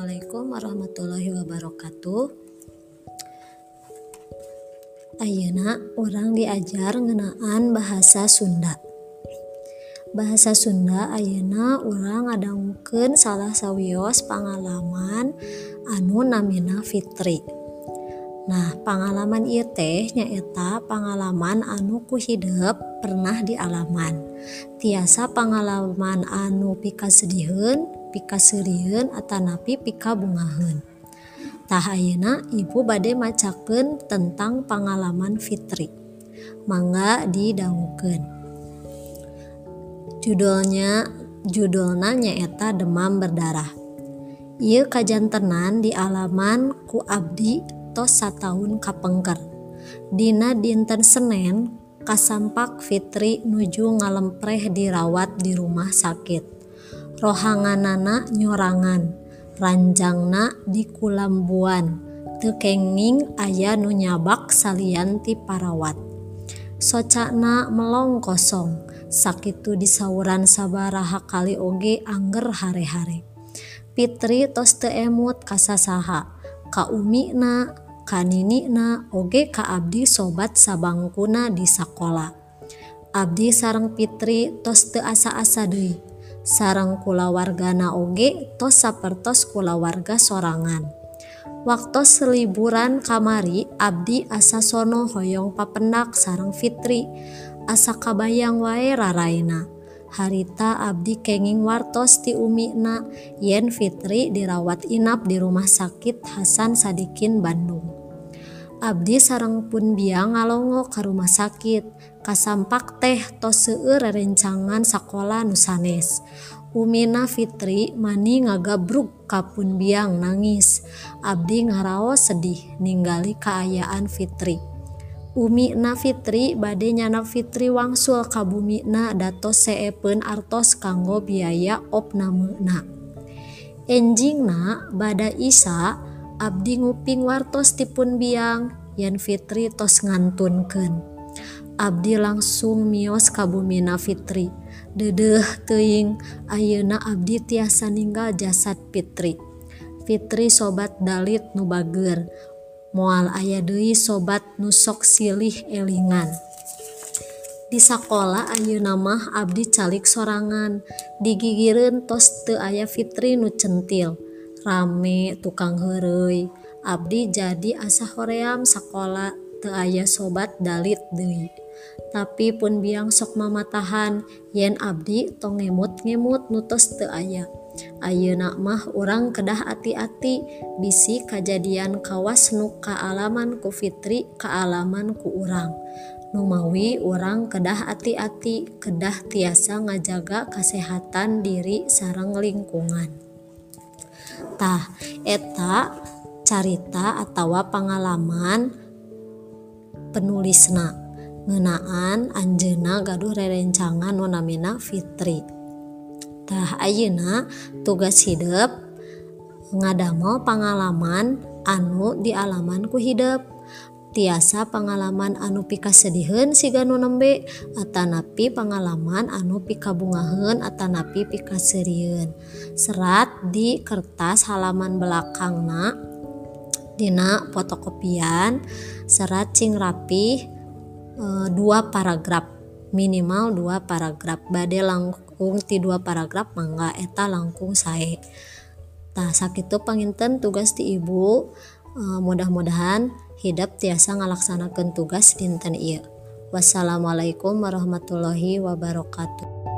Assalamualaikum warahmatullahi wabarakatuh. Ayeuna orang diajar ngenaan bahasa Sunda. Bahasa Sunda Ayeuna orang ngadangukeun salah sawios pengalaman anu namina Fitri. Nah pengalaman ieu teh nyaeta pengalaman anu ku hidup pernah di alaman. Tiasa pengalaman anu pikasedihun serieun atanapi pika bungaheun. Tah ayeuna ibu bade macakeun tentang pengalaman Fitri. Mangga didangukeun judulnya judulna nyaeta demam berdarah. Ieu kajantenan di alaman ku abdi tos sataun kapengker. Dina dinten Senin kasampak Fitri nuju ngalempreh dirawat di rumah sakit rohanganana nyorangan ranjangna di kulambuan. Tekenging aya nu nyabak salianti parawat. Socana melong kosong sakitu disauran sabaraha kali oge angger hare-hare. Fitri tos teemut kasasaha kaumina kaninina oge ka abdi sobat sabangkuna di sakola. Abdi sarang Fitri tos te asa-asa deui. Sarang kulawargana oge tos sapertos kulawarga sorangan. Waktu seliburan kamari Abdi asa sono hoyong papendak sarang Fitri asa kabayang wae raraina. Harita Abdi kenging wartos ti umina yen Fitri dirawat inap di rumah sakit Hasan Sadikin Bandung. Abdi sarang pun biang ngalongo ke rumah sakit kasampak teh tos seueur rerencangan sakola nusanes Umina Fitri mani ngagabruk kapun biang nangis. Abdi ngaraos sedih ningali keayaan Fitri. Umi na Fitri bade nyana Fitri wangsul kabumi na datos seepen artos kanggo biaya opnamena enjing na bada Isa Abdi nguping wartos tipun biang yen Fitri tos ngantunken Abdi langsung mios kabumina Fitri dedeh teing ayeuna Abdi tiasa ninggal jasad Fitri. Fitri sobat Dalit nubager mual aya Dewi sobat nusok silih elingan. Di sekolah Ayu nama Abdi calik sorangan. Digigiren tos te ayah Fitri nu centil. Rame tukang herei Abdi jadi asa hoream sekolah te ayah sobat Dalit Dewi tapi pun biang sok mamatahan yen Abdi tong ngemut-ngemut nutus te aya. Ayeuna mah orang kedah ati-ati bisi kejadian kawas nu kealaman ku Fitri kealaman ku urang. Numawi orang kedah ati-ati kedah tiasa ngajaga kesehatan diri sarang lingkungan. Tah eta carita atau pengalaman penulisna ngenaan Anjena gaduh rerencangan nonamina Fitritah Ayeuna tugas hidup ngadamel pengalaman anu di alamanku hidup tiasa pengalaman anu pika sedihun siga nu nembe atanapi pengalaman anu pika bungahen atanapi pika seriun serat di kertas halaman belakangna Dina fotokopian serat cing rapih dua paragraf. Minimal dua paragraf. Bade langkung ti dua paragraf mangga eta langkung sae. Tah sakitu panginten tugas ti ibu uh, mudah-mudahan hidup tiasa ngalaksanakan tugas dinten iya wassalamualaikum warahmatullahi wabarakatuh